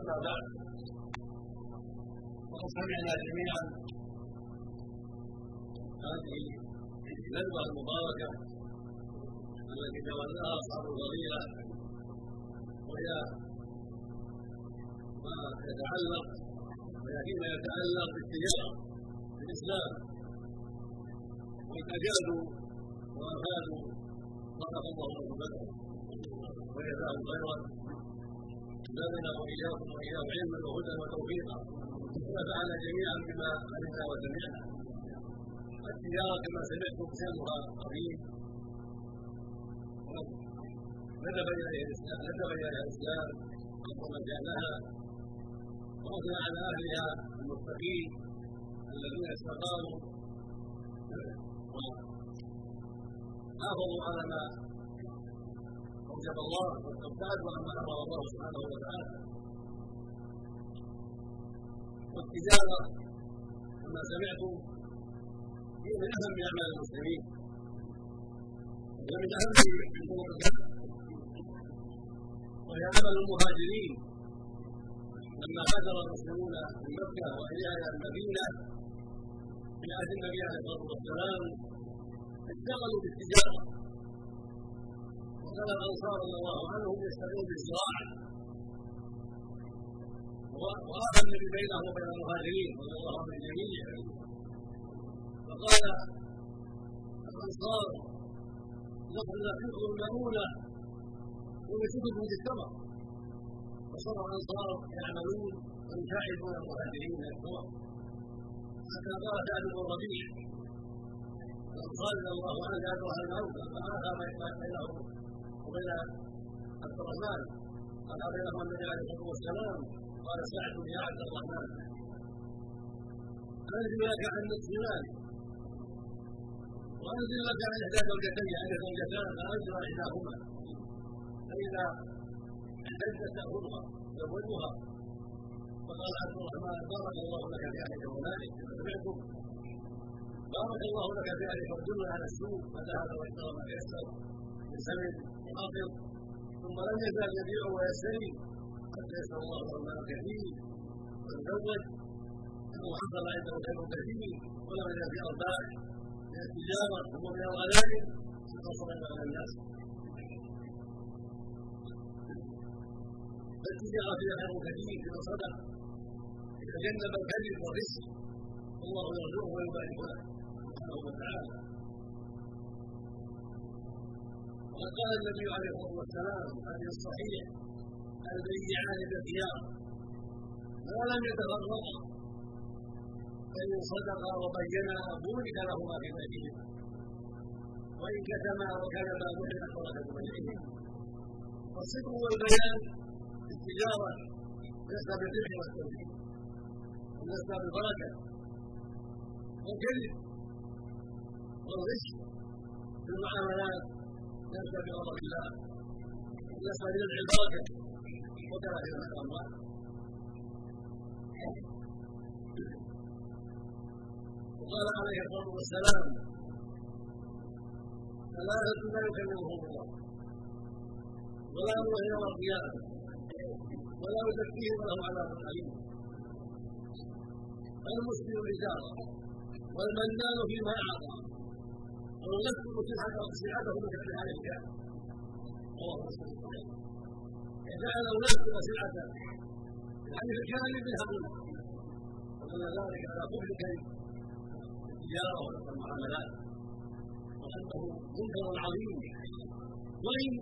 أما بعد وقد سمعنا جميعا هذه الندوة المباركة التي تولاها أصحاب الفضيلة وهي ما يتعلق فيما يتعلق بالتجارة الإسلام وإن أجادوا وأفادوا صدق الله بدرا وجزاهم خيرا زادنا وإياكم وإياه علما وهدى وتوفيقا. ونفعنا جميعا بما علمنا وسمعنا. التجارة كما سمعتم سلمها عظيم ندب إليها الإسلام. ندب إليها الإسلام. عظم شأنها وأثنى على أهلها المتقين الذين استقاموا. وحافظوا على ما أوجب الله وابتعدوا عما أمر الله سبحانه وتعالى. والتجارة كما سمعتم هي من أهم أعمال المسلمين. هي من أهم طرق وهي عمل المهاجرين. لما هاجر المسلمون من مكة واليها إلى في عهد النبي عليه الصلاه والسلام اشتغلوا بالتجاره وكان الانصار رضي الله عنهم يشتغلون بالزراعه وراى النبي بينه وبين المهاجرين رضي الله عنهم الجميع فقال الانصار نقل لكم المؤونه ويشدكم بالثمر فصار الانصار يعملون ويساعدون المهاجرين من الثمر حتى قال سعد بن الربيع الانصار رضي الله عنه يا ايها الموتى فهذا بينه وبين عبد الرحمن قال بينهما النبي عليه الصلاه والسلام قال سعد يا عبد الرحمن انزل لك عن نصف وانزل لك عن احدى زوجتي عن زوجتان فانزل احداهما فاذا احتجت تاخذها تزوجها فقال عبد الرحمن بارك الله لك في اهلك ومالك سمعتم بارك الله لك في اهلك على السوق فذهب واشترى ما تيسر من سمن وحافظ ثم لم يزال يبيع ويشتري حتى يسر الله له ما كثير وتزوج وحصل عنده خير كثير ولم يزل في ارباح من التجاره ومن الغنائم فصدق على الناس فالتجاره فيها خير كثير بما صدق يتجنب الكذب والرزق والله يرزقه ويبارك له. سبحانه وتعالى. وقد قال النبي عليه الصلاة والسلام في الصحيح البيعان بالخيار ما لم يتفرقا فإن صدقا وبينا بورك لهما في بيتهما وإن كتما وكذبا محرقت بركة بيتهما والصدق والبيان في التجارة ليس بالربح والتوحيد وليس بالبركة والكذب والغش في المعاملات ليس بغضب الله ليس بنزع البركة. وكراهية الأموال وقال عليه الصلاة والسلام ثلاثة لا يكلمهم الله. ولا هو يوم القيامه ولا يزكيهم وله عذاب أليم. المسلم رجالا والمنان فيما اعطى والمسلم سلعته بكف عليه رواه مسلم جعل الناس سلعته يعني في الكلام بالهم وكل ذلك على كفر الكريم التجاره والمعاملات وأنه منكر عظيم. وان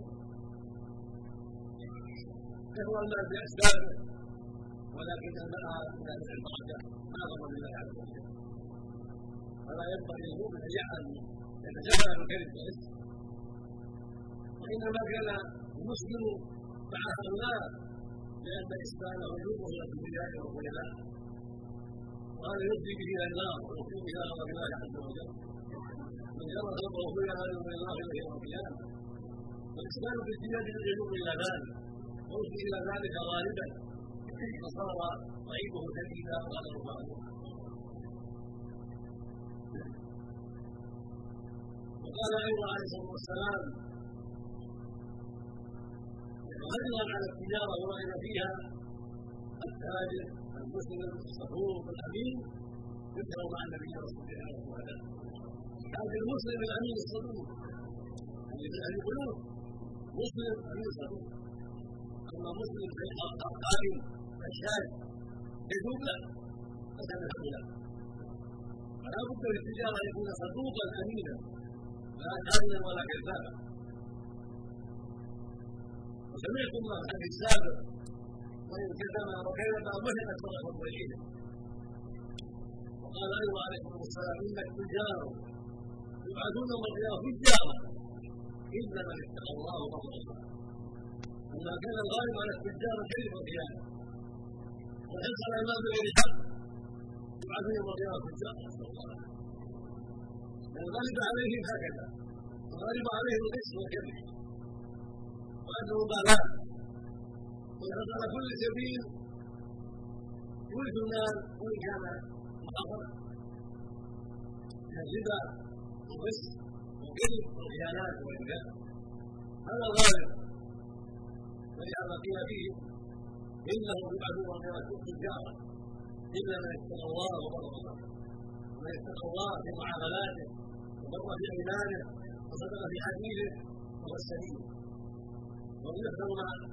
كثر الناس باسبابه ولكن المرأة إذا نزع البركة ما ضر لله عز وجل فلا ينبغي للمؤمن أن يعلم يتجاهل بالكذب والإثم وإنما كان المسلم مع هؤلاء لأن إسلامه يجوبه إلى الدنيا والخيلاء وهذا يفضي به إلى النار ويفضي إلى غضب الله عز وجل. من جرى ذنبه هذا من الله إلى يوم القيامة. والاسلام في الزياده يدعو إلى ذلك. ويفضي إلى ذلك غالبا. فصار ضعيفه شديدا وغدره معلوما وقال أيضا عليه الصلاه والسلام غيرا على التجاره ورغب فيها التاجر المسلم الصدوق الامين يذكر مع النبي صلى الله عليه وسلم هذا المسلم الامين الصدوق الذي القلوب مسلم امين الصدوق اما مسلم القائم الشاذ يتوب له فكان له فلا بد للتجارة أن يكون صدوقا امينا. لا كاذبا ولا كذابا وسمعتم الحديث السابق وإن كتم وكذب مهلت صدقة وجيده وقال أيضا عليه الصلاة والسلام إن التجار يبعثون يوم القيامة فجارا إلا من اتقى الله وغفر أما كان الغالب على التجار كذب القيامة؟ وحرص على المال بغير حق يبعثون يوم القيامة فجارا الغالب عليهم هكذا الغالب عليهم القسط والكذب. وأنه بلاء ويحرص على كل سبيل يورث المال وإن كان محرما من الربا والغش والكذب والخيانات والإنفاق هذا الغالب. ولهذا قيل فيه إنهم يبعثون كما تجارا إلا من اتقى الله وبر ومن اتقى الله في معاملاته وبر في ايمانه وصدق في حديثه وهو السليم.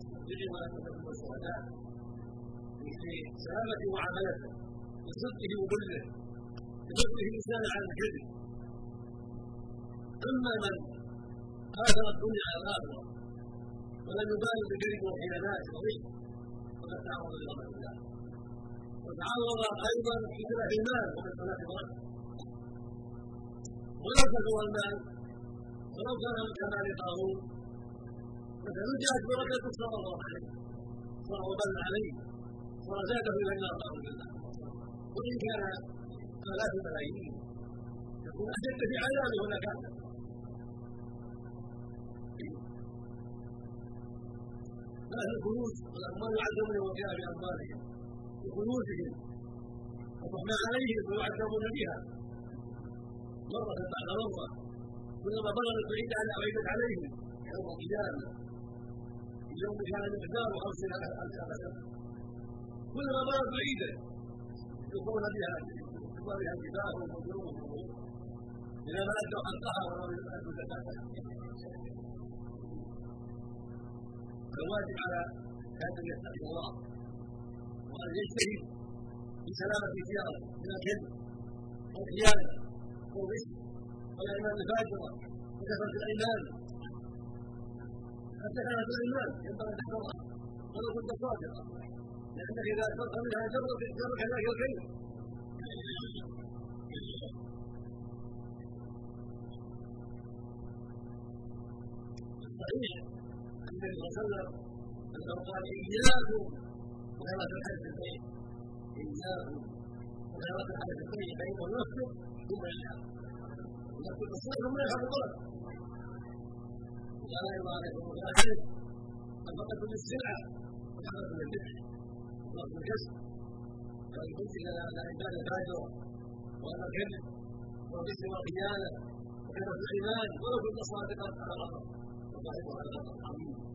الصديق ولا تكون الشهداء في سلامة معاملته بصدقه وبره بصدقه الإنسان على الكذب أما من آثر الدنيا على الآخرة ولم يبالي بالكذب والخيانات وغيره فقد تعرض لغضب الله وتعرض أيضا لخلاف المال ومن خلاف الرد ولو كثر المال ولو كان كمال قارون مثلا جاءت بركة صلى الله عليه صار وبل عليه صار زاده إلى النار نعوذ بالله وإن كان آلاف الملايين يكون أشد في عذابه ولا كان أهل الكنوز والأموال يعذبون القيامة بأموالهم بكنوزهم وتحمى عليهم ويعذبون بها. مرة بعد مرة. كلما بلغت بعيد عن بعيدت عليهم يوم القيامة. اليوم كان مقداره خمسين ألف كلما بلغت بعيدة. يلقون بها يلقون بها كتابهم وجنوبهم إذا ما أدوا حقها ولم يؤدوا زكاتها فالواجب على كافر يتقي الله وأن يجتهد في سلامة سيارته من الكذب والخيانة والغش والأيمان الفاجرة وكثرة الأيمان. حتى كانت الأيمان ينبغي أن تحفظها ولو كنت صادقا. لأنك إذا أكثرت منها جرك جرك ذلك الكذب صحيح. النبي صلى الله عليه وسلم انه قال اياكم وغيرة الحدث البيت اياكم وغيرة الحدث البيت فانه يفسد ثم يلحق يفسد الصيف ثم الطلب وقال أيضا عليه الصلاه والسلام الفقه للسلعه والحرف للربح وقت الكسب وان تنزل على عباد الفاجره وان الكذب والغش والخيانه وكثره الايمان ولو كنت صادقا على غضب وصاحبه على غضب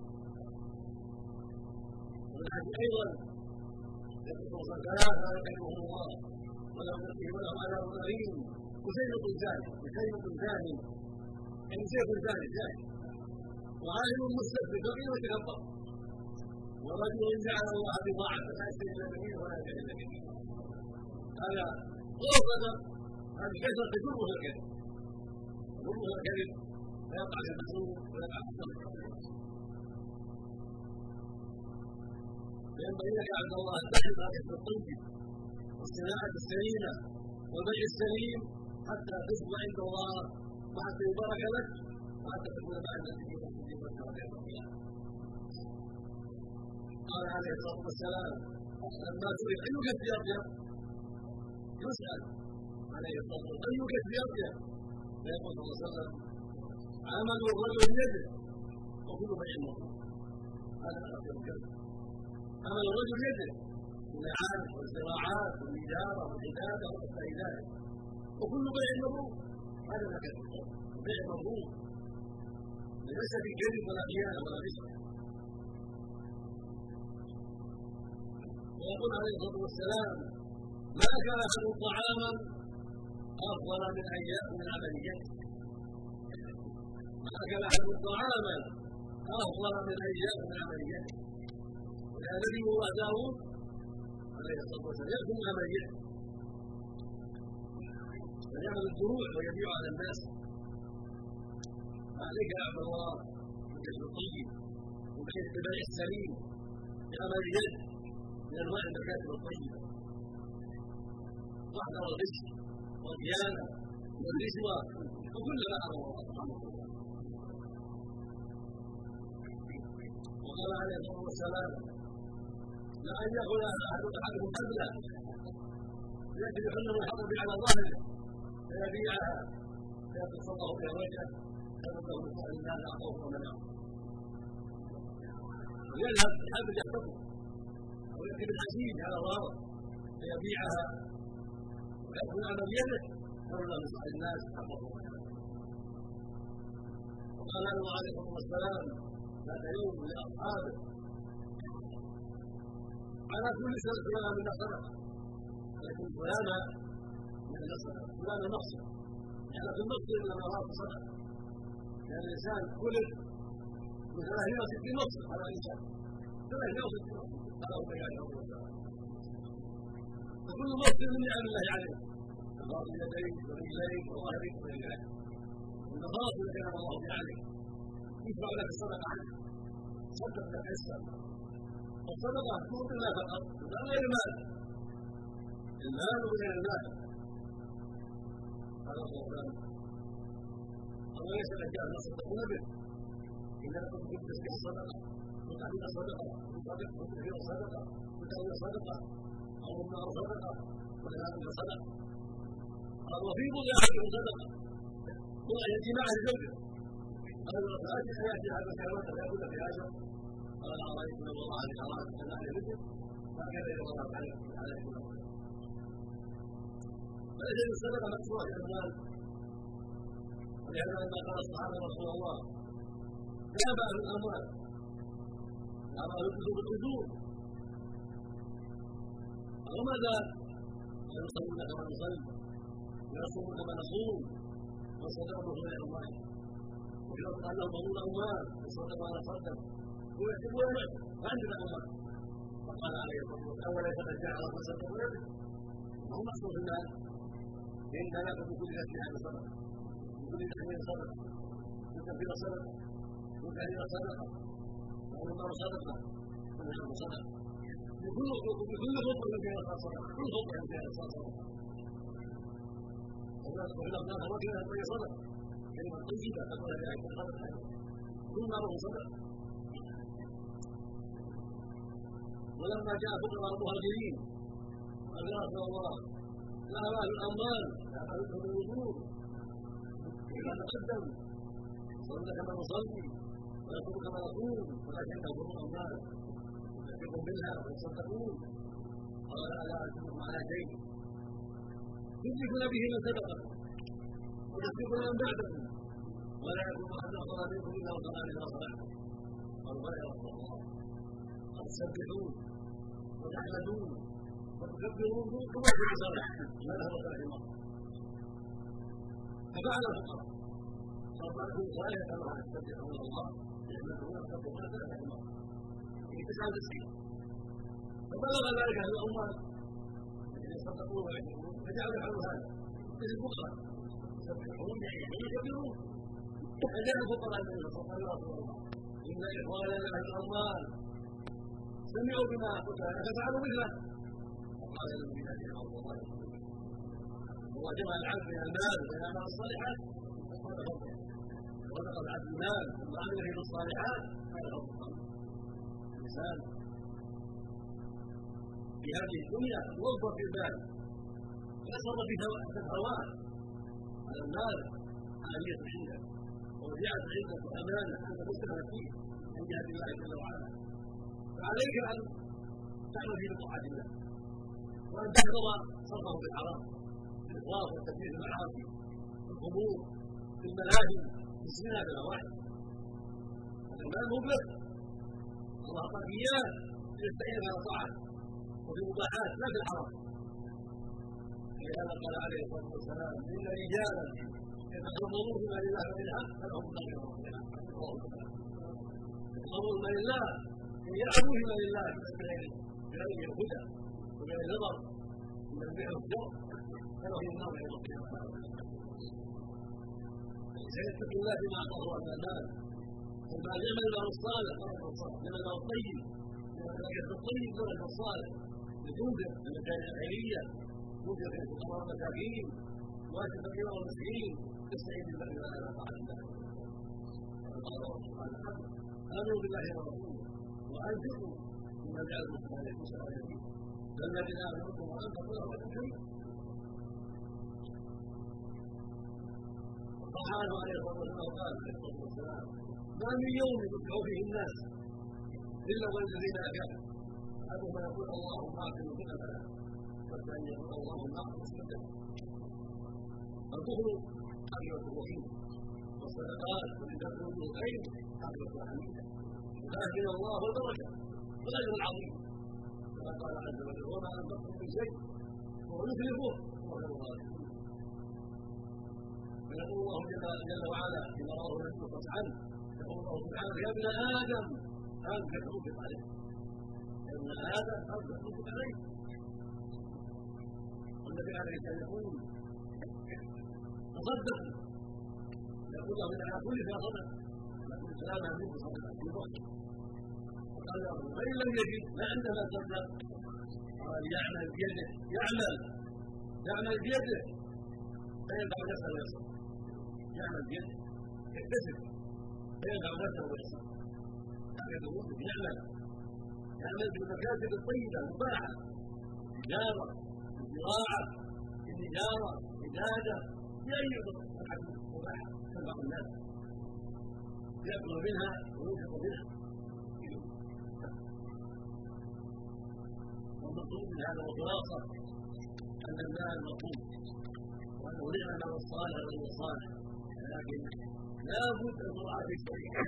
والحديث أيضا يقول ثلاثة يكلمهم الله ولو يقيه وله عذاب اليم وسيف الزاني وسيف الزاني يعني سيف الزاني زاني وعالم مستكبر فقير وتكبر ورجل جعل الله بضاعة لا يستجيب اليمين ولا يستجيب اليمين هذا غرفة هذه كثرة تجره الكذب تجره الكذب فيقع في المحروم ويقع في الصدقة فينبغي لك عبد الله ان على كسب الطيب والصناعة السليمة والبيع السليم حتى تصبح عند الله وحتى يبارك لك وحتى تكون مع النبي قال عليه الصلاة والسلام لما سئل كسب أرجع يسأل عليه الصلاة والسلام كسب أرجع فيقول صلى الله عليه وسلم عمل الرجل بيده وكل بيع هذا أرجع الكسب عمل الرجل بيده المعارف والزراعات والتجارة والعبادة وغير ذلك وكل بيع مبرور. هذا ما كان البيع مبروك ليس في كذب ولا خيانه ولا غش ويقول عليه الصلاة والسلام ما كان أحد طعاما أفضل من أن يأكل من عمليته ما كان أحد طعاما أفضل من أن يأكل من عمليته ولهذا نبي الله داوود عليه الصلاة والسلام. ياكل من عمليته فيعمل الدروع ويبيع على الناس. عليك عبد الله؟ بالكسب الطيب وبالاتباع السليم. بعمل اليد من أنواع المكاسب الطيبه واحذر الغش والخيانه والرشوه وكل ما أمر الله سبحانه وتعالى. وقال عليه الصلاة والسلام لأن يأخذ أحدكم حبلا يأتي بحلم الحطب على ظهره فيبيعها فيتصدق في وجهه. فيبدأ من الناس أعطوه ومنعه ويذهب الحبل يحتفظ أو يأتي بالحشيش على ظهره فيبيعها. ويأخذ على بيده. فيبدأ من الناس حقه وقال له عليه الصلاة والسلام ذات يوم لأصحابه على كل سنة فلان من صدقة على كل فلانة من الصدقة فلان نقص يعني في النقص إنما أراد صدقة لأن الإنسان ولد من 360 نقص على الإنسان 360 نقص هذا هو بيان الله تعالى فكل نقص من نعم الله عليه الله اليدين والرجلين وظهرك ورجلين من الذي نعم الله عليه يدفع لك الصدقة عنه. صدق لك الصدقة الصدقة تكون بالله فقط لا غير المال المال وغير المال هذا هو الكلام الله ليس لك ان تصدقون به اذا كنت صدقه وتعليم صدقه وتصدق وتكفير صدقه وتأويل صدقه أو النار والعياذ صدقه قال وفي بضع صدقه بضع يتيمة عن زوجه قال فاتي حياتي هذا الكلمات فيأكل في اجر قال ارايت من الله عليه حرام ان أهل مثل على كل فاذا الصدقه مكسوره في المال ولهذا لما قال الصحابه رسول الله ذهب أهل الاموال ذهب أهل الكتب بالاجور وماذا يصلون كما نصلي ويصومون كما نصوم وصدقوا غير الله ويرد انهم ضرور اموال وصدقوا على صدق نعم ما عندنا اموال فقال عليه الصلاه والسلام وليس قد جعل الله صدق ولده وهو مقصود المال فان لك بكل ذات هذا صدقه بكل تحميل صدقه وتكفير صدقه وتحرير صدقه والنار صدقه والنشر صدقه بكل بكل خطوه فيها صدقه كل خطوه فيها صدقه والناس وفي الأقدار وكذا هي صدقه كلمة طيبة تقول لها صدقة كل ما له صدقة ولما جاء فقراء المهاجرين قال يا رسول الله لا مال الاموال لا مالكم الوجود. إذا تقدم صلى كما نصلي ونقول كما نقول ولكن تكون الاموال تكفيكم منها وتصدقون قال لا ادلكم على شيء. تدركون به من سبقكم وتسبقون من بعدكم ولا يكون احد افضل منكم إلا وصلى اذا صلحتم قالوا يا رسول الله. قد تسبحون وتحمدون وتكبرون كما في الصالح ما له رحمه ففعل الفقراء صار بعضهم صالحا كما يستبدحون الله. يحمدون ويكبرون ثلاثة مرات في تسعة وتسعين فبلغ ذلك أهل الاموال يصدقون ويحمدون فجعلوا يفعلوا هذا. مثل الفقراء. يسبحون ويكبرون. فجاء الفقراء الذين صدقوا يا رسول الله. إن إخواننا أهل الاموال سمعوا بما قلت. ففعلوا مثله قال النبي عليه الصلاه والسلام هو جمع العبد من المال الاعمال الصالحات. ورزق العبد المال. ثم عمل به بالصالحات هذا هو الإنسان. في هذه الدنيا موظف في المال. يصرف في الهوان على المال. عالية عنده ووديعة عنده وأمانة أنت مستهلك فيه. جهة الله جل وعلا. فعليك أن تعمل في طاعة الله. وأن تحذر صرفه بالحرام بالإفراط والتكليف بالمعاصي القبور في الملاهي في الزنا في الأواعي هذا المال مبلغ الله أعطاك إياه ليستعين على طاعة وفي مباحات لا في الحرام. لهذا قال عليه الصلاة والسلام إن رجالا يتخبرون بما لله بالحق فلهم خير يتخبرون بما لله يعلموا بما لله بغير الهدى وبغير النظر البحر الشر فله النار يوم القيامة سيتقي الله بما أعطاه من المال ثم يعمل له الصالح يعمل له الطيب. الطيب له الصالح من المكان الخيريه في الفقراء والمساكين واتي الفقير والمسكين تستعين بالله على طاعه الله قال الله سبحانه آمنوا بالله ورسوله. وانفقوا مما جعلكم عليكم سبحانه فالذين امنوا وانفقوا لهم خير سبحانه عليه الصلاه والسلام قال عليه الصلاه والسلام ما من يوم يدعو فيه الناس الا والذين كفروا احدهما يقول اللهم اعطني كل فلا والثاني يقول اللهم اعطني كل الكفر عقيده الرحيم والصدقات والإنفاق من الخير عقيده حميده لكن الله البركة. والاجر العظيم. كما قال عز وجل وما أنفقتم من شيء وهو يخلفه وهو الغالب ويقول الله جل وعلا فيما رواه مسلم عنه يقول الله سبحانه يا ابن آدم. انفق انفق عليك يا ابن آدم انفق انفق عليك؟ والنبي عليه الصلاة يقول تصدق يقول له على كل صدق لكن السلام منه صدقه في له فان لم يجد ما عندما صدق قال يعمل بيده يعمل يعمل بيده فينفع نفسه ويصدق يعمل بيده يكتسب فينفع نفسه ويحسن هكذا المسلم يعمل يعمل بالمكاسب الطيبه المباحه تجاره زراعه التجاره عباده الحديث مباحه تنفع الناس يأكل منها وينفق منها والمطلوب من هذا الخلاصة أن المال مطلوب وانه نعم المال الصالح غير الصالح لكن لا بد أن تراعى في الشريعه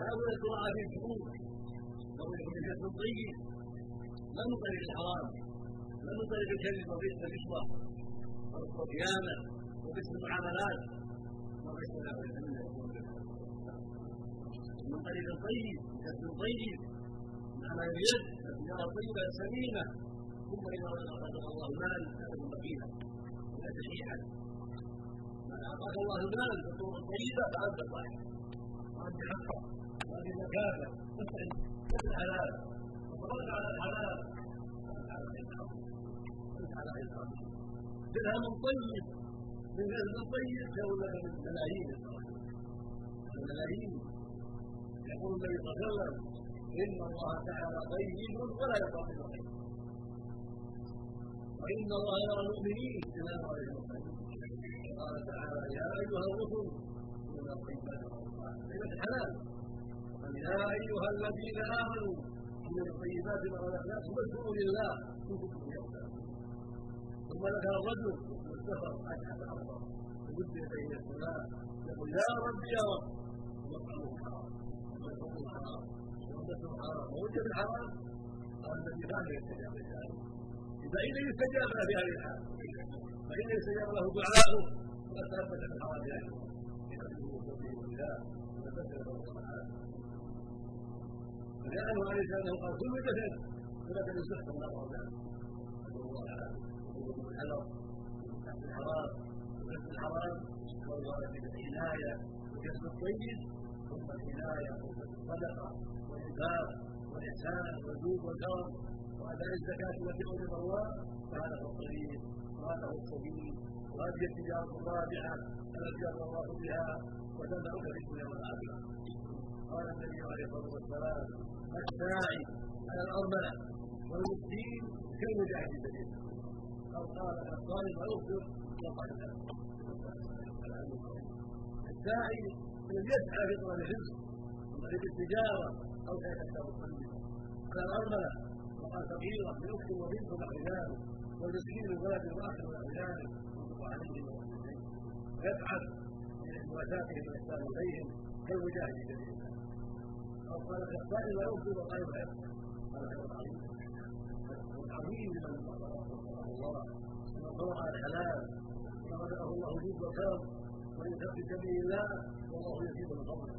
لا بد أن تراعى في الشروط لو يكون الجسم طيب لا من الحرام. لا من طريق الكذب وبئس الرشوه والخيانه وبئس المعاملات. وبئس من طريق طيب كسب طيب من عمل اليد التجاره طيبه سليمه ثم اذا رزق الله المال كان بخيلا ولا شحيحا اعطاك الله المال بصوره طيبه فانت صالح وانت حقه وانت زكاته تستعين بالحلال وصبرت على الحلال انت على خير درهم طيب من كسب طيب خير لك من ملايين الملايين يقول النبي صلى الله عليه وسلم ان الله تعالى طيب ولا يقبل طيب وان الله يرى المؤمنين بما يرى قال تعالى يا أيها الرسل من الطيبات يا أيها الذين آمنوا من الطيبات ما رزقناكم واذكروا لله. كنتم ثم ذكر الرجل والسفر اشهد ارضا بجد بين السماء. يقول يا رب يا رب ومطعمه حرام. ومشربه حرام. وملبسه حرام ووجد الحرام الذي كان يستجاب لذلك فإن يستجاب له في هذه الحال. فإن يستجاب له دعاؤه وقد تثبت من حرام ولأنه عليه السلام قال كل جسد ولكن يصح من أقرب الله الحذر تحت الحرام. وكسب الحرام. والغاية العناية وكسب الطيب ثم العناية والصدقة والإنفاق والإحسان والجود والكرم وأداء الزكاة التي أوجب الله فهذا هو الطريق وهذا هو السبيل وهذه التجارة الرابعة التي أمر الله بها وتنفعك في الدنيا والآخرة. قال النبي عليه الصلاة والسلام الساعي على الأرملة والمسكين كالمجاهد في أو قال الطالب أغفر وقال الساعي من يسعى في طلب الرزق من طريق التجارة. أو على الأرملة وقال فقيرة من أخت وبنت ونحو ذلك من ولد واحد ونحو ذلك عليه يبعث مواساتهم واحسان اليهم كالمجاهد في سبيل الله أو قال كالصائم لا يفطر وقال لا هذا خير عظيم عظيم لمن الله طرق على الحلال ومن رزقه الله جود وكرم وينفق في سبيل الله والله يزيد من فضله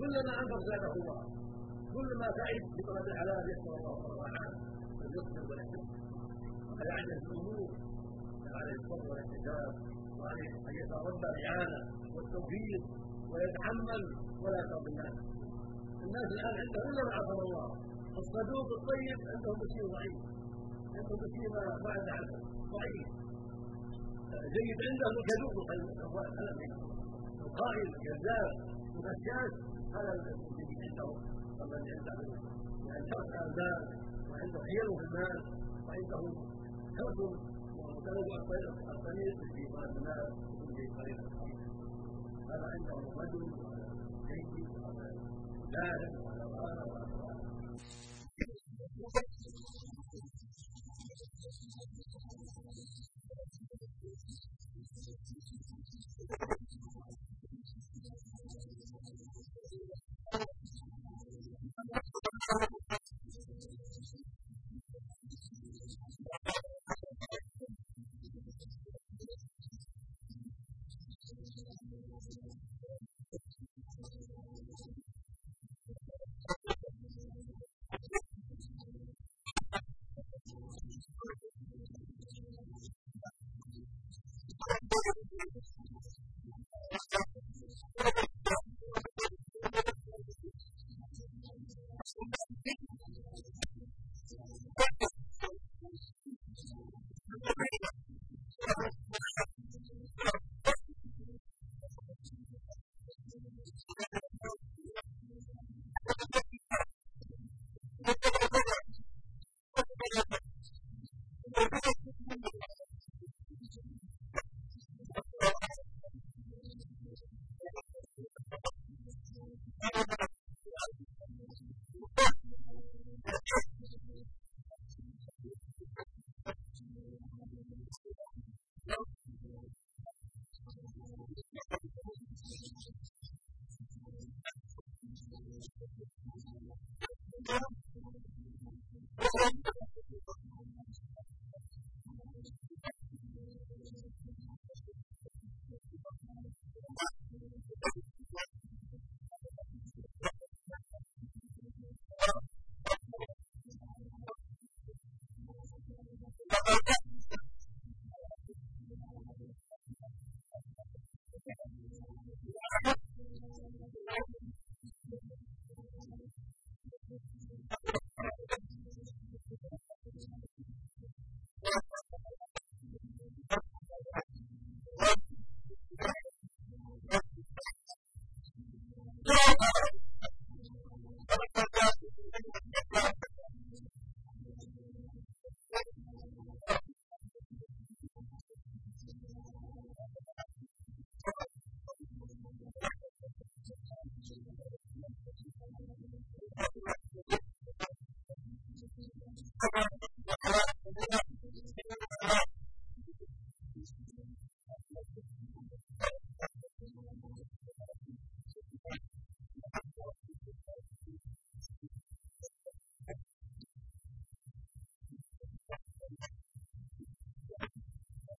كلما انفق زاده الله كلما سعيد في طلب الحلال يسر الله الرحمن واليسر والإحسان. وقد يعجز الأمور عليه الصبر والاحتساب وعليه ان يتربى الاعانه والتوفيق ويتحمل ولا يقرب الناس. الناس الآن عندهم إلا ما عصم الله. الصدوق الطيب عنده مسير ضعيف. عنده مسير بعد عسل ضعيف. جيد عنده الكذوب القائل الكذاب الغشاش هذا الجيد عنده قبل ان عنده يعني شرط المال وعنده حيل في المال وعنده حرص طريق هذا عنده رجل جيد وهذا غالب وهذا Thank you.